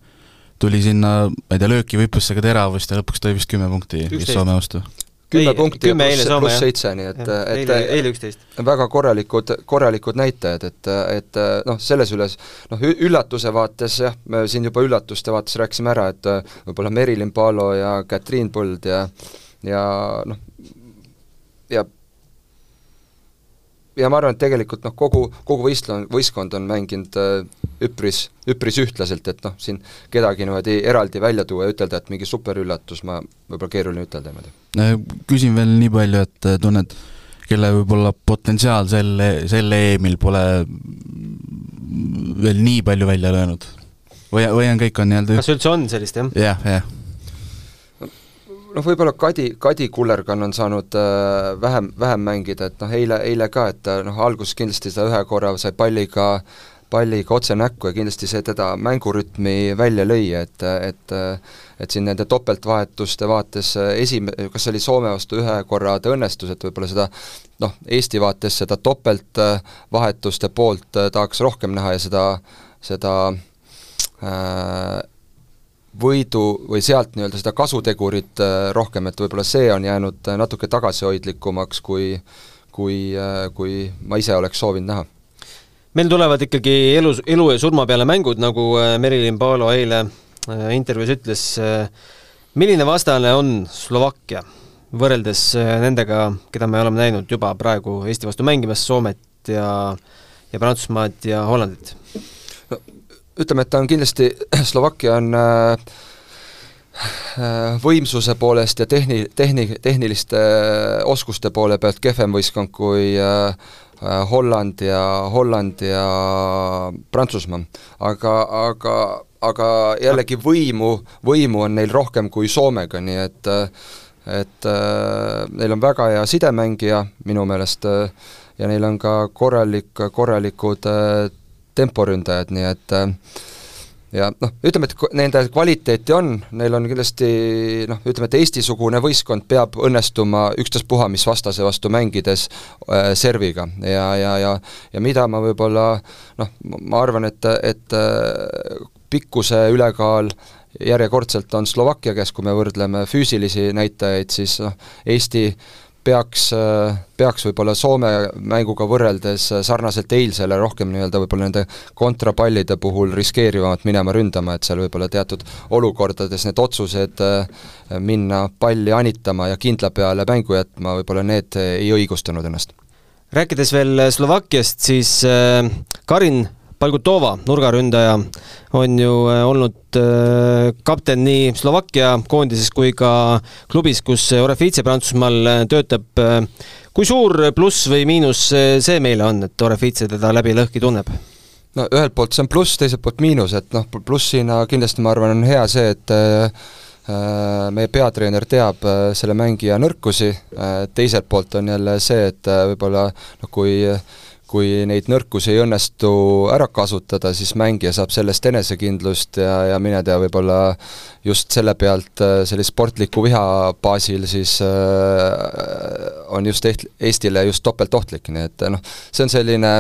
tuli sinna, ma ei tea, lööki võiplusse ka teravust ja lõpuks tõi vist kümme punkti vist Soome vastu. Kümme punkti ja pluss, pluss seitse, nii et, et eile, eile üksteist. väga korralikud, korralikud näitajad, et, et noh, selles üles noh, üllatuse vaates jah, me siin juba üllatuste vaates rääkisime ära, et võib-olla Merilin Palo ja Katriin Põld ja ja noh, ja ja ma arvan, et tegelikult noh, kogu, kogu võistlon-, võistkond on mänginud äh, üpris, üpris ühtlaselt, et noh, siin kedagi niimoodi eraldi välja tuua ja ütelda, et mingi superüllatus, ma, võib-olla keeruline ütelda niimoodi. Küsin veel nii palju, et äh, tunned, kelle võib-olla potentsiaal selle, selle EM-il pole veel nii palju välja löönud? või, või on kõik, on nii-öelda kas üldse on sellist, jah? jah, jah noh, võib-olla Kadi, Kadi Kullergan on saanud äh, vähem, vähem mängida, et noh, eile, eile ka, et noh, alguses kindlasti ta ühe korra sai palliga palliga otse näkku ja kindlasti see teda mängurütmi välja lõi, et, et et siin nende topeltvahetuste vaates esim-, kas see oli Soome vastu ühe korra ta õnnestus, et võib-olla seda noh, Eesti vaates seda topeltvahetuste poolt tahaks rohkem näha ja seda, seda äh, võidu või sealt nii-öelda seda kasutegurit äh, rohkem, et võib-olla see on jäänud äh, natuke tagasihoidlikumaks, kui kui, äh, kui ma ise oleks soovinud näha. meil tulevad ikkagi elu, elu ja surma peale mängud, nagu Merilin Paalo eile intervjuus ütles, milline vastane on Slovakkia võrreldes nendega, keda me oleme näinud juba praegu Eesti vastu mängimas, Soomet ja ja Prantsusmaad ja Hollandit? Ütleme, et ta on kindlasti, Slovakkia on äh, äh, võimsuse poolest ja tehni-, tehni-, tehniliste äh, oskuste poole pealt kehvem võistkond kui Holland ja, Holland ja Prantsusmaa. aga, aga, aga jällegi võimu, võimu on neil rohkem kui Soomega, nii et et äh, neil on väga hea sidemängija minu meelest äh, ja neil on ka korralik, korralikud äh, temporündajad, nii et äh, ja noh, ütleme, et nende kvaliteeti on, neil on kindlasti noh, ütleme, et Eesti-sugune võistkond peab õnnestuma ükstaspuha mis vastase vastu mängides äh, serviga. Ja, ja, ja ja mida ma võib-olla noh, ma arvan, et, et äh, pikkuse ülekaal järjekordselt on Slovakkia käes, kui me võrdleme füüsilisi näitajaid, siis noh, Eesti peaks, peaks võib-olla Soome mänguga võrreldes sarnaselt eilsele rohkem nii-öelda võib-olla nende kontrapallide puhul riskeerivamalt minema ründama, et seal võib-olla teatud olukordades need otsused äh, minna palli anitama ja kindla peale mängu jätma, võib-olla need ei õigustanud ennast. rääkides veel Slovakkiast, siis äh, Karin Palgutova, nurgaründaja, on ju äh, olnud äh, kapten nii Slovakkia koondises kui ka klubis, kus Orefice Prantsusmaal äh, töötab. kui suur pluss või miinus see meile on, et Orefice teda läbi lõhki tunneb? no ühelt poolt see on pluss, teiselt poolt miinus, et noh, plussina kindlasti ma arvan, on hea see, et meie peatreener teab selle mängija nõrkusi, teiselt poolt on jälle see, et võib-olla noh, kui kui neid nõrkusi ei õnnestu ära kasutada, siis mängija saab sellest enesekindlust ja, ja mine tea, võib-olla just selle pealt sellise sportliku viha baasil siis äh, on just Eestile just topeltohtlik, nii et noh, see on selline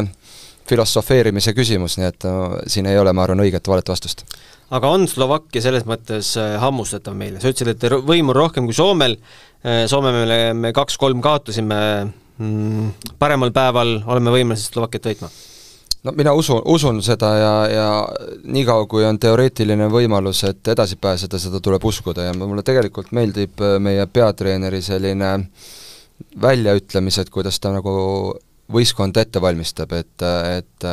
filosofeerimise küsimus, nii et no, siin ei ole, ma arvan, õiget valet vastust. aga on Slovakkia selles mõttes äh, hammustatav meile, sa ütlesid, et võimu on rohkem kui Soomel, äh, Soome meile me kaks-kolm kaotasime, mm, paremal päeval oleme võimelised Slovakkiat võitma? no mina usun, usun seda ja, ja niikaua, kui on teoreetiline võimalus, et edasi pääseda, seda tuleb uskuda ja mulle tegelikult meeldib äh, meie peatreeneri selline väljaütlemised, kuidas ta nagu võistkond ette valmistab, et, et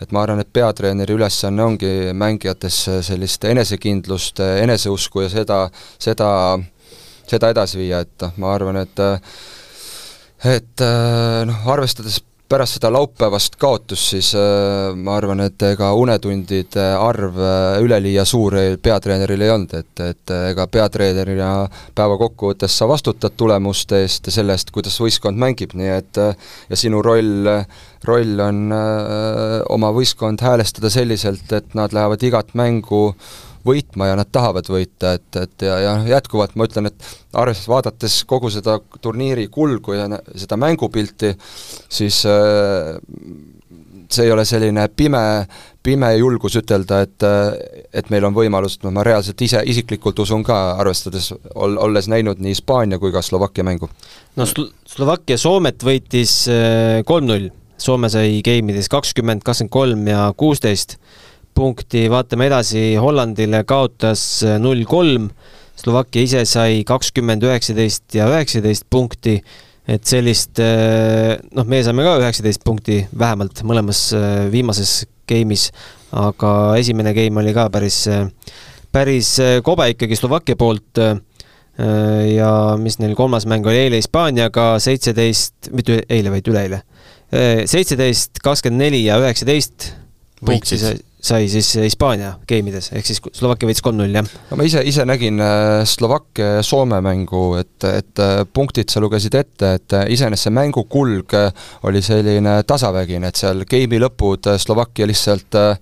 et ma arvan, et peatreeneri ülesanne ongi mängijates sellist enesekindlust, eneseusku ja seda, seda, seda edasi viia, et noh, ma arvan, et et noh, arvestades pärast seda laupäevast kaotust siis äh, ma arvan, et ega unetundide arv äh, üleliia suur peatreeneril ei olnud, et, et ega peatreenerina päeva kokkuvõttes sa vastutad tulemuste eest ja selle eest, kuidas võistkond mängib, nii et ja sinu roll, roll on öö, oma võistkond häälestada selliselt, et nad lähevad igat mängu võitma ja nad tahavad võita, et, et ja, ja jätkuvalt ma ütlen, et arvestades, vaadates kogu seda turniiri kulgu ja seda mängupilti, siis äh, see ei ole selline pime, pime julgus ütelda, et et meil on võimalus, noh ma reaalselt ise isiklikult usun ka, arvestades, ol-, olles näinud nii Hispaania kui ka Slovakkia mängu. no Slo-, Slovakkia Soomet võitis äh, kolm-null, Soome sai geimides kakskümmend, kakskümmend kolm ja kuusteist punkti, vaatame edasi, Hollandile kaotas null kolm, Slovakkia ise sai kakskümmend, üheksateist ja üheksateist punkti, et sellist noh, meie saime ka üheksateist punkti vähemalt mõlemas viimases game'is, aga esimene game oli ka päris, päris kobe ikkagi Slovakkia poolt ja mis neil kolmas mäng oli eile Hispaaniaga, seitseteist, mitte eile, vaid üleeile, seitseteist, kakskümmend neli ja üheksateist punkti sai sai siis Hispaania game'ides, ehk siis Slovakkia võitis kolm-null, jah? no ma ise, ise nägin äh, Slovakkia ja Soome mängu, et, et äh, punktid sa lugesid ette, et äh, iseenesest see mängu kulg oli selline tasavägine, et seal game'i lõpud Slovakkia lihtsalt äh,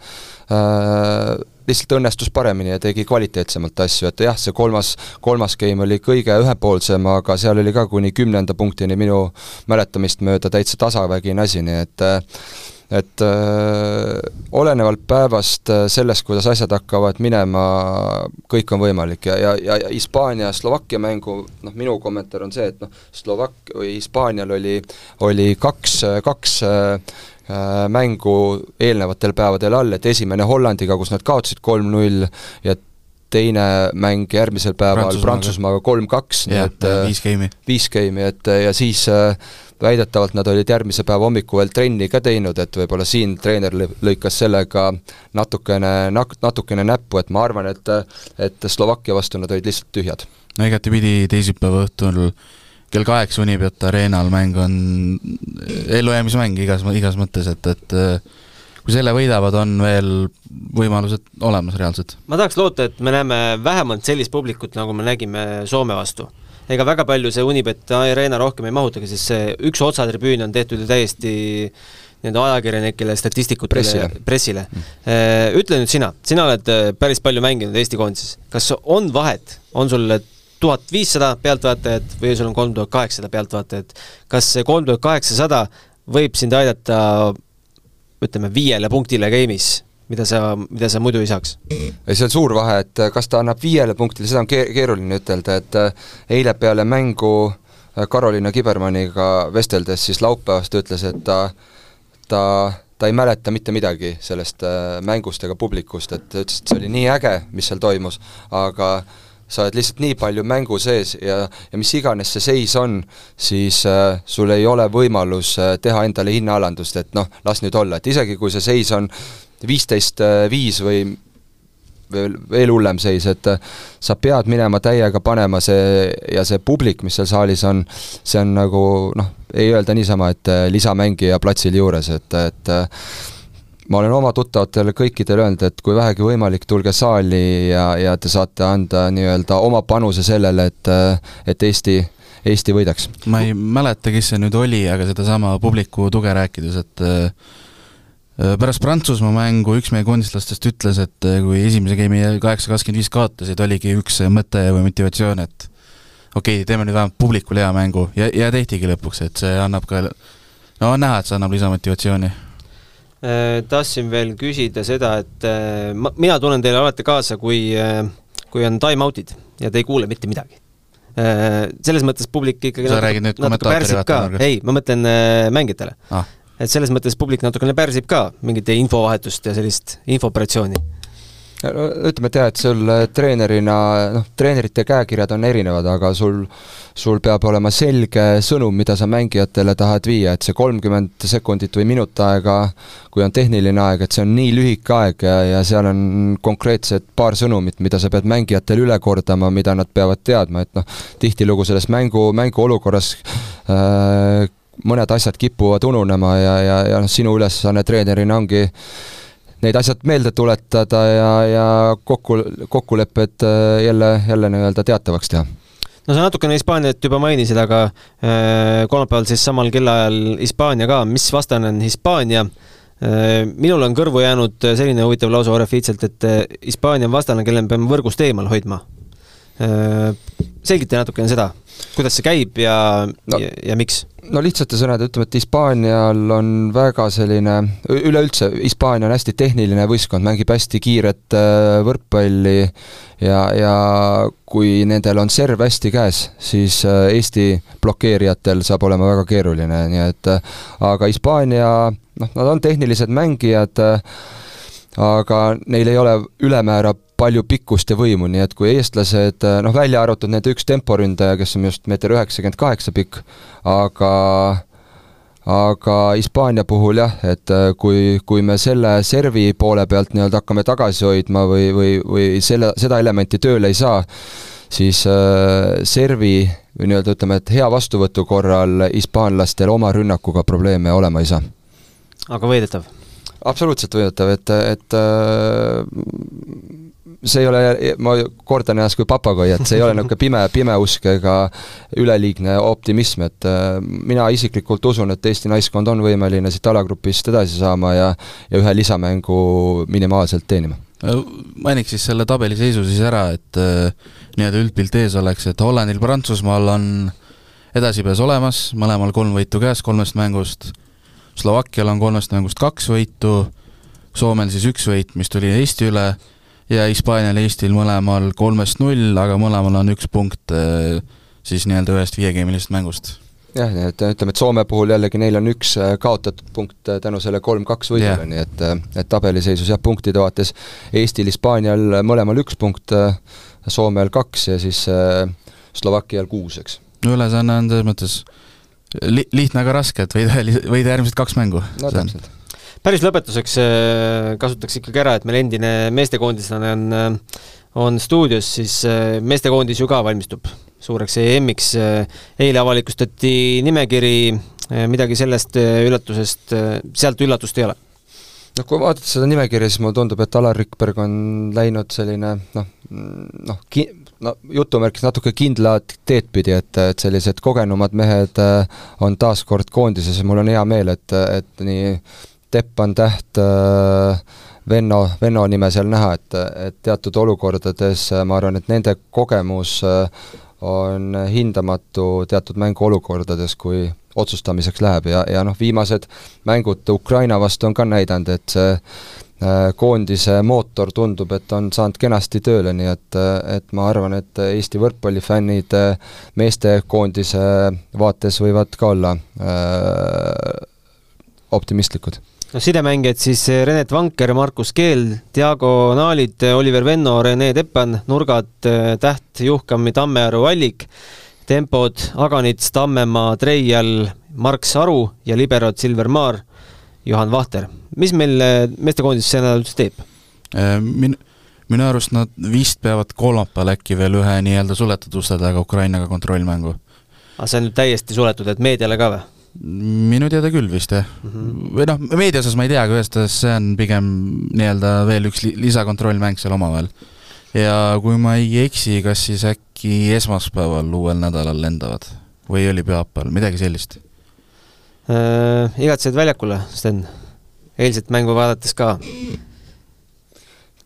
lihtsalt õnnestus paremini ja tegi kvaliteetsemalt asju, et jah, see kolmas, kolmas game oli kõige ühepoolsem, aga seal oli ka kuni kümnenda punktini minu mäletamist mööda täitsa tasavägine asi, nii et et öö, olenevalt päevast, sellest, kuidas asjad hakkavad minema, kõik on võimalik ja, ja, ja, Hispaania, Slovakkia mängu noh, minu kommentaar on see, et noh, Slovak- või Hispaanial oli, oli kaks, kaks äh, mängu eelnevatel päevadel all, et esimene Hollandiga, kus nad kaotasid kolm-null ja teine mäng järgmisel päeval Prantsusmaaga kolm-kaks, nii et viis geimi. viis geimi, et ja siis äh, väidetavalt nad olid järgmise päeva hommikul veel trenni ka teinud, et võib-olla siin treener lõikas sellega natukene, natukene näppu, et ma arvan, et et Slovakkia vastu nad olid lihtsalt tühjad. no igatepidi teisipäeva õhtul kell kaheksa Unibet Arenal mäng on ellujäämismäng igas, igas mõttes, et, et kui selle võidavad, on veel võimalused olemas reaalselt. ma tahaks loota, et me näeme vähemalt sellist publikut, nagu me nägime Soome vastu ega väga palju see Unibet Arena rohkem ei mahutagi, sest see üks otsatribüün on tehtud ju täiesti nii-öelda ajakirjanikele, statistikutele, pressile, pressile. Mm. Ütle nüüd sina, sina oled äh, päris palju mänginud Eesti koondises, kas on vahet, on sul tuhat viissada pealtvaatajat või sul on kolm tuhat kaheksasada pealtvaatajat, kas see kolm tuhat kaheksasada võib sind aidata ütleme, viiele punktile game'is mida sa, mida sa muidu ei saaks? ei, see on suur vahe, et kas ta annab viiele punktile, seda on keeruline ütelda, et äh, eile peale mängu äh, Karoliina Kibermanniga vesteldes siis laupäevast ütles, et ta, ta ta ei mäleta mitte midagi sellest äh, mängust ega publikust, et ta ütles, et see oli nii äge, mis seal toimus, aga sa oled lihtsalt nii palju mängu sees ja, ja mis iganes see seis on, siis äh, sul ei ole võimalus äh, teha endale hinnaalandust, et noh, las nüüd olla, et isegi kui see seis on viisteist viis või veel, veel hullem seis, et äh, sa pead minema täiega panema see ja see publik, mis seal saalis on, see on nagu noh, ei öelda niisama, et äh, lisamängija platsil juures, et, et äh, ma olen oma tuttavatele kõikidele öelnud, et kui vähegi võimalik, tulge saali ja, ja te saate anda nii-öelda oma panuse sellele, et, et Eesti, Eesti võidaks. ma ei mäleta, kes see nüüd oli, aga sedasama publiku tuge rääkides, et äh, pärast Prantsusmaa mängu üks meie koondislastest ütles, et äh, kui esimese game'i kaheksa kakskümmend viis kaotasid, oligi üks mõte või motivatsioon, et okei okay,, teeme nüüd vähemalt publikule hea mängu ja, ja tehtigi lõpuks, et see annab ka, no on näha, et see annab lisamotivatsiooni tahtsin veel küsida seda, et äh, ma, mina tunnen teile alati kaasa, kui, äh, kui on time-out'id ja te ei kuule mitte midagi. Selles mõttes publik ikkagi sa räägid nüüd kommentaatori vaatenurgast? ei, ma mõtlen mängijatele ah.. et selles mõttes publik natukene pärsib ka mingit infovahetust ja sellist infooperatsiooni ütleme, et jah, et sul äh, treenerina, noh, treenerite käekirjad on erinevad, aga sul, sul peab olema selge sõnum, mida sa mängijatele tahad viia, et see kolmkümmend sekundit või minut aega, kui on tehniline aeg, et see on nii lühike aeg ja, ja seal on konkreetsed paar sõnumit, mida sa pead mängijatele üle kordama, mida nad peavad teadma, et noh, tihtilugu selles mängu, mänguolukorras äh, mõned asjad kipuvad ununema ja, ja, ja noh, sinu ülesanne treenerina ongi neid asjad meelde tuletada ja, ja kokku, kokkulepped äh, jälle, jälle nii-öelda teatavaks teha no sa natukene Hispaaniat juba mainisid, aga äh, kolmapäeval siis samal kellaajal Hispaania ka, mis vastane on Hispaania äh,? minul on kõrvu jäänud selline huvitav lause Orefiitselt, et Hispaania on vastane, kelle me peame võrgust eemal hoidma. Selgita natukene seda, kuidas see käib ja no,, ja, ja miks? no lihtsate sõnadega ütleme, et Hispaanial on väga selline, üleüldse Hispaania on hästi tehniline võistkond, mängib hästi kiiret äh, võrkpalli ja, ja kui nendel on serv hästi käes, siis äh, Eesti blokeerijatel saab olema väga keeruline, nii et äh, aga Hispaania, noh, nad on tehnilised mängijad, aga neil ei ole ülemäära palju pikkust ja võimu, nii et kui eestlased, noh välja arvatud nende üks temporündaja, kes on just meeter üheksakümmend kaheksa pikk, aga aga Hispaania puhul jah, et kui, kui me selle servi poole pealt nii-öelda hakkame tagasi hoidma või, või, või selle, seda elementi tööle ei saa, siis äh, servi või nii-öelda ütleme, et hea vastuvõtu korral hispaanlastel oma rünnakuga probleeme olema ei saa. aga võidetav? absoluutselt võidetav, et, et äh, see ei ole, ma kordan ennast kui papagoi, et see ei ole niisugune pime, pime usk ega üleliigne optimism, et äh, mina isiklikult usun, et Eesti naiskond on võimeline siit alagrupist edasi saama ja ja ühe lisamängu minimaalselt teenima. Äh, mainiks siis selle tabeli seisu siis ära, et äh, nii-öelda üldpilt ees oleks, et Hollandil, Prantsusmaal on edasipääs olemas, mõlemal kolm võitu käes kolmest mängust, Slovakkial on kolmest mängust kaks võitu, Soomel siis üks võit, mis tuli Eesti üle ja Hispaanial Eestil mõlemal kolmest null, aga mõlemal on üks punkt äh, siis nii-öelda ühest viiegeemilisest mängust. jah, nii et ütleme, et Soome puhul jällegi neil on üks äh, kaotatud punkt äh, tänu selle kolm-kaks võidule yeah., nii et, et tabeliseisus jah, punktide vaates Eestil, Hispaanial mõlemal üks punkt, Soomel kaks ja siis Slovakkial kuus, eks. no ülesanne on selles mõttes li-, lihtne, aga raske, et võida, võida järgmised kaks mängu. no täpselt päris lõpetuseks äh, kasutaks ikkagi ära, et meil endine meestekoondislane on, äh, on stuudios, siis äh, meestekoondis ju ka valmistub suureks EM-iks. eile avalikustati nimekiri, midagi sellest üllatusest, sealt üllatust ei ole? noh, kui vaadata seda nimekirja, siis mulle tundub, et Alar Rikberg on läinud selline noh, noh, ki-, no jutumärkis natuke kindlat teed pidi, et, et sellised kogenumad mehed on taas kord koondises ja mul on hea meel, et, et nii Teppan Täht, äh, Venno, Venno nime seal näha, et, et teatud olukordades äh, ma arvan, et nende kogemus äh, on hindamatu teatud mänguolukordades, kui otsustamiseks läheb. Ja, ja noh, viimased mängud Ukraina vastu on ka näidanud, et see koondise mootor tundub, et on saanud kenasti tööle, nii et, et ma arvan, et Eesti võrkpallifännid meestekoondise vaates võivad ka olla äh, optimistlikud no sidemängijad siis eh, Renet Vanker, Markus Keel, diagonaalid eh, Oliver Venno, Rene Teppan, nurgad eh, Täht, Juhkam, Tammearu, Allik, tempod Aganits, Tammemaa, Treial, Mark Saru ja liberod Silver Maar, Juhan Vahter. mis meil meestekoondis see nädal üldse teeb? Min-, minu arust nad vist peavad kolmapäeval äkki veel ühe nii-öelda suletud uste taga Ukrainaga kontrollmängu. aga see on nüüd täiesti suletud, et meediale ka või? Minu teada küll vist jah mm. -hmm. või noh, meedia osas ma ei tea, aga ühesõnaga see on pigem nii-öelda veel üks li lisakontrollmäng seal omavahel. ja kui ma ei eksi, kas siis äkki esmaspäeval uuel nädalal lendavad või oli pühapäeval, midagi sellist äh,? igatsed väljakule, Sten? eilset mängu vaadates ka?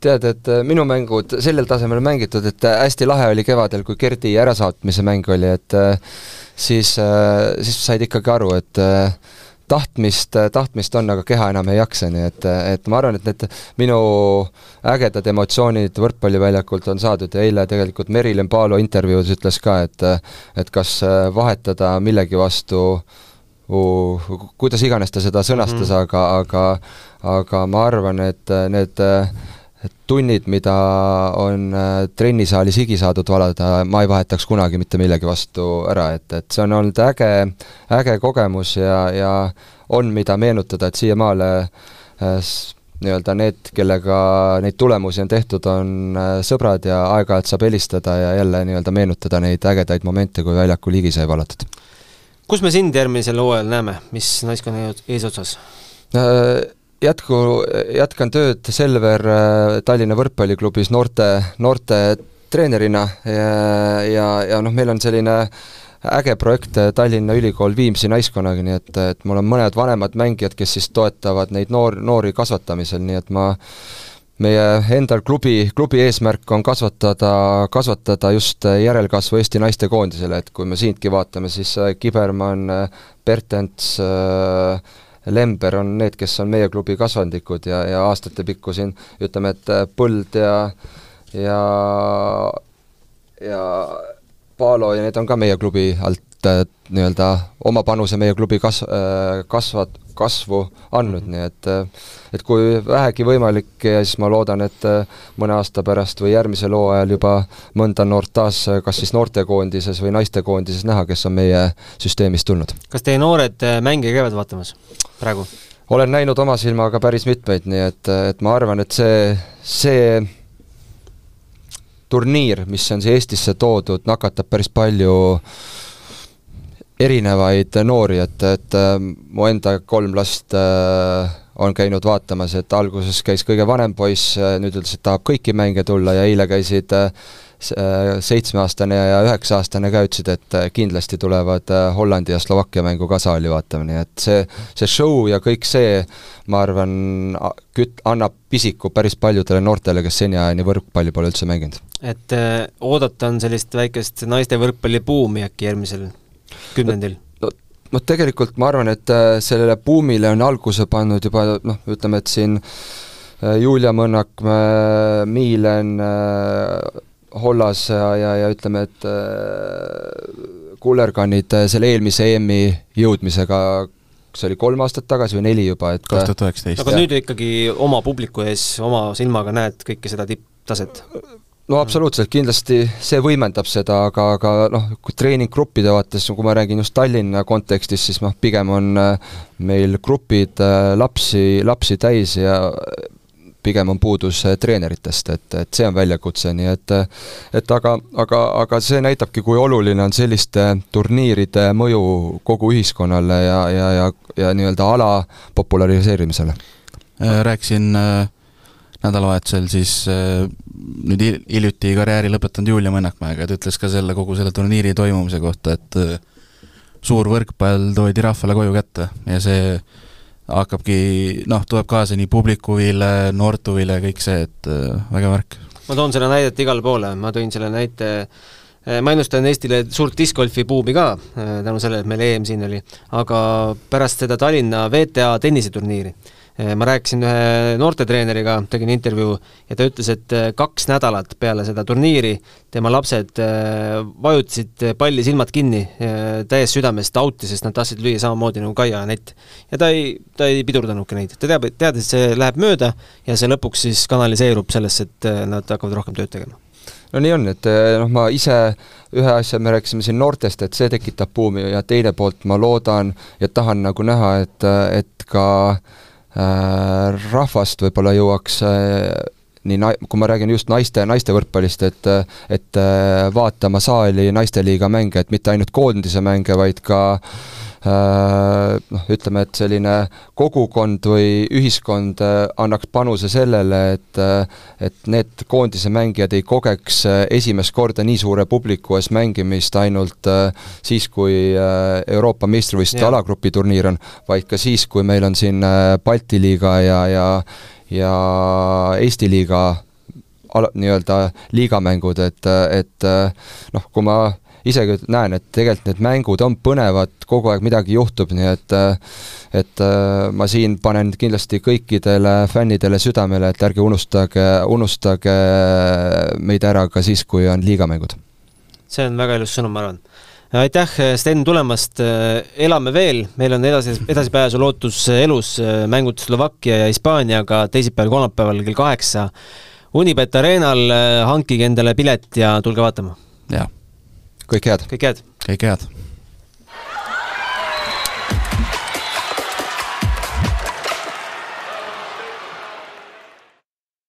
tead, et äh, minu mängud sellel tasemel mängitud, et äh, hästi lahe oli kevadel, kui Gerdi ärasaatmise mäng oli, et äh, siis, siis said ikkagi aru, et tahtmist, tahtmist on, aga keha enam ei jaksa, nii et, et ma arvan, et need minu ägedad emotsioonid võrkpalliväljakult on saadud ja eile tegelikult Merilin Paalo intervjuus ütles ka, et et kas vahetada millegi vastu uh, kuidas iganes ta seda sõnastas mm, -hmm. aga, aga aga ma arvan, et need tunnid, mida on äh, trennisaalis higi saadud valada, ma ei vahetaks kunagi mitte millegi vastu ära, et, et see on olnud äge, äge kogemus ja, ja on, mida meenutada, et siiamaale äh, nii-öelda need, kellega neid tulemusi on tehtud, on äh, sõbrad ja aeg-ajalt saab helistada ja jälle nii-öelda meenutada neid ägedaid momente, kui väljakul higi sai valatud. kus me sind järgmisel hooajal näeme, mis naiskonna eesotsas? Jätku, jätkan tööd Selver äh, Tallinna Võrkpalliklubis noorte, noorte treenerina ja, ja, ja noh, meil on selline äge projekt äh, Tallinna Ülikool Viimsi naiskonnaga, nii et, et mul on mõned vanemad mängijad, kes siis toetavad neid noor, noori kasvatamisel, nii et ma meie endal klubi, klubi eesmärk on kasvatada, kasvatada just järelkasvu Eesti naistekoondisele, et kui me siitki vaatame, siis äh, Kibermann, Bertens äh,, Lember on need, kes on meie klubi kasvandikud ja, ja aastatepikku siin ütleme, et äh, Põld ja ja ja Paalo ja need on ka meie klubi alt äh, nii-öelda oma panuse meie klubi kas-, äh, kasvat-, kasvu andnud, nii et et kui vähegi võimalik, siis ma loodan, et mõne aasta pärast või järgmisel hooajal juba mõnda noort taas kas siis noortekoondises või naistekoondises näha, kes on meie süsteemist tulnud. kas teie noored mänge käivad vaatamas praegu? olen näinud oma silmaga päris mitmeid, nii et, et ma arvan, et see, see turniir, mis on siia Eestisse toodud, nakatab päris palju erinevaid noori, et, et äh, mu enda kolm last äh, on käinud vaatamas, et alguses käis kõige vanem poiss, äh, nüüd ütles, et tahab kõiki mänge tulla ja eile käisid seitsmeaastane ja üheksa-aastane ka ütlesid, et kindlasti tulevad Hollandi ja Slovakkia mängu ka saali vaatama, nii et see, see show ja kõik see, ma arvan, küt-, annab pisiku päris paljudele noortele, kes seniajani võrkpalli pole üldse mänginud. et oodata on sellist väikest naiste võrkpallibuumi äkki järgmisel kümnendil? no, no tegelikult ma arvan, et äh, sellele buumile on alguse pannud juba noh, ütleme, et siin äh, Julia Mõnnak, Miilen, äh, Hollas ja, ja, ja ütleme, et kullerkannid selle eelmise EM-i jõudmisega kas oli kolm aastat tagasi või neli juba, et kaks tuhat üheksateist. aga nüüd ikkagi oma publiku ees, oma silmaga näed kõike seda tipptaset? No absoluutselt, kindlasti see võimendab seda, aga, aga noh, kui treeninggruppide vaates, kui ma räägin just Tallinna kontekstis, siis noh, pigem on äh, meil grupid äh, lapsi, lapsi täis ja pigem on puudus äh, treeneritest, et, et see on väljakutse, nii et et aga, aga, aga see näitabki, kui oluline on selliste turniiride mõju kogu ühiskonnale ja, ja, ja, ja nii-öelda ala populariseerimisele. rääkisin äh nädalavahetusel siis äh, nüüd hiljuti karjääri lõpetanud Julia Mõnnakmäega, ta ütles ka selle, kogu selle turniiri toimumise kohta, et äh, suur võrkpall toodi rahvale koju kätte ja see hakkabki, noh, tuleb kaasa nii publiku huvile, noorte huvile, kõik see, et äh, vägev värk. ma toon selle näidet igale poole, ma tõin selle näite ma ennustan Eestile suurt discgolfi buumi ka, tänu sellele, et meil EM siin oli, aga pärast seda Tallinna VTA tenniseturniiri ma rääkisin ühe noortetreeneriga, tegin intervjuu ja ta ütles, et äh, kaks nädalat peale seda turniiri tema lapsed äh, vajutasid palli silmad kinni täies südames out'i, sest nad tahtsid lüüa samamoodi nagu Kaia ja Anett. ja ta ei, ta ei pidurdanudki neid, ta teab, teadis, et see läheb mööda ja see lõpuks siis kanaliseerub sellesse, et nad hakkavad rohkem tööd tegema no nii on, et noh, ma ise ühe asja me rääkisime siin noortest, et see tekitab buumi ja teine poolt ma loodan ja tahan nagu näha, et, et ka äh, Äh, rahvast võib-olla jõuaks äh, nii na-, kui ma räägin just naiste, naiste võrkpallist, et et äh, vaatama saali naisteliiga mänge, et mitte ainult koondise mänge, vaid ka noh, ütleme, et selline kogukond või ühiskond annaks panuse sellele, et et need koondise mängijad ei kogeks esimest korda nii suure publiku ees mängimist ainult siis, kui Euroopa meistrivõistluste alagrupiturniir on, vaid ka siis, kui meil on siin Balti liiga ja, ja ja Eesti liiga ala, nii-öelda liigamängud, et, et noh, kui ma isegi näen, et tegelikult need mängud on põnevad, kogu aeg midagi juhtub, nii et et ma siin panen kindlasti kõikidele fännidele südamele, et ärge unustage, unustage meid ära ka siis, kui on liigamängud. see on väga ilus sõnum, ma arvan aitäh, Sten, tulemast, elame veel, meil on edasi, edasipääsu lootus elus, mängud Slovakkia ja Hispaaniaga teisipäeval, kolmapäeval kell kaheksa Unibet Arenal, hankige endale pilet ja tulge vaatama. jah. Kõike head! kõike head! kõike head!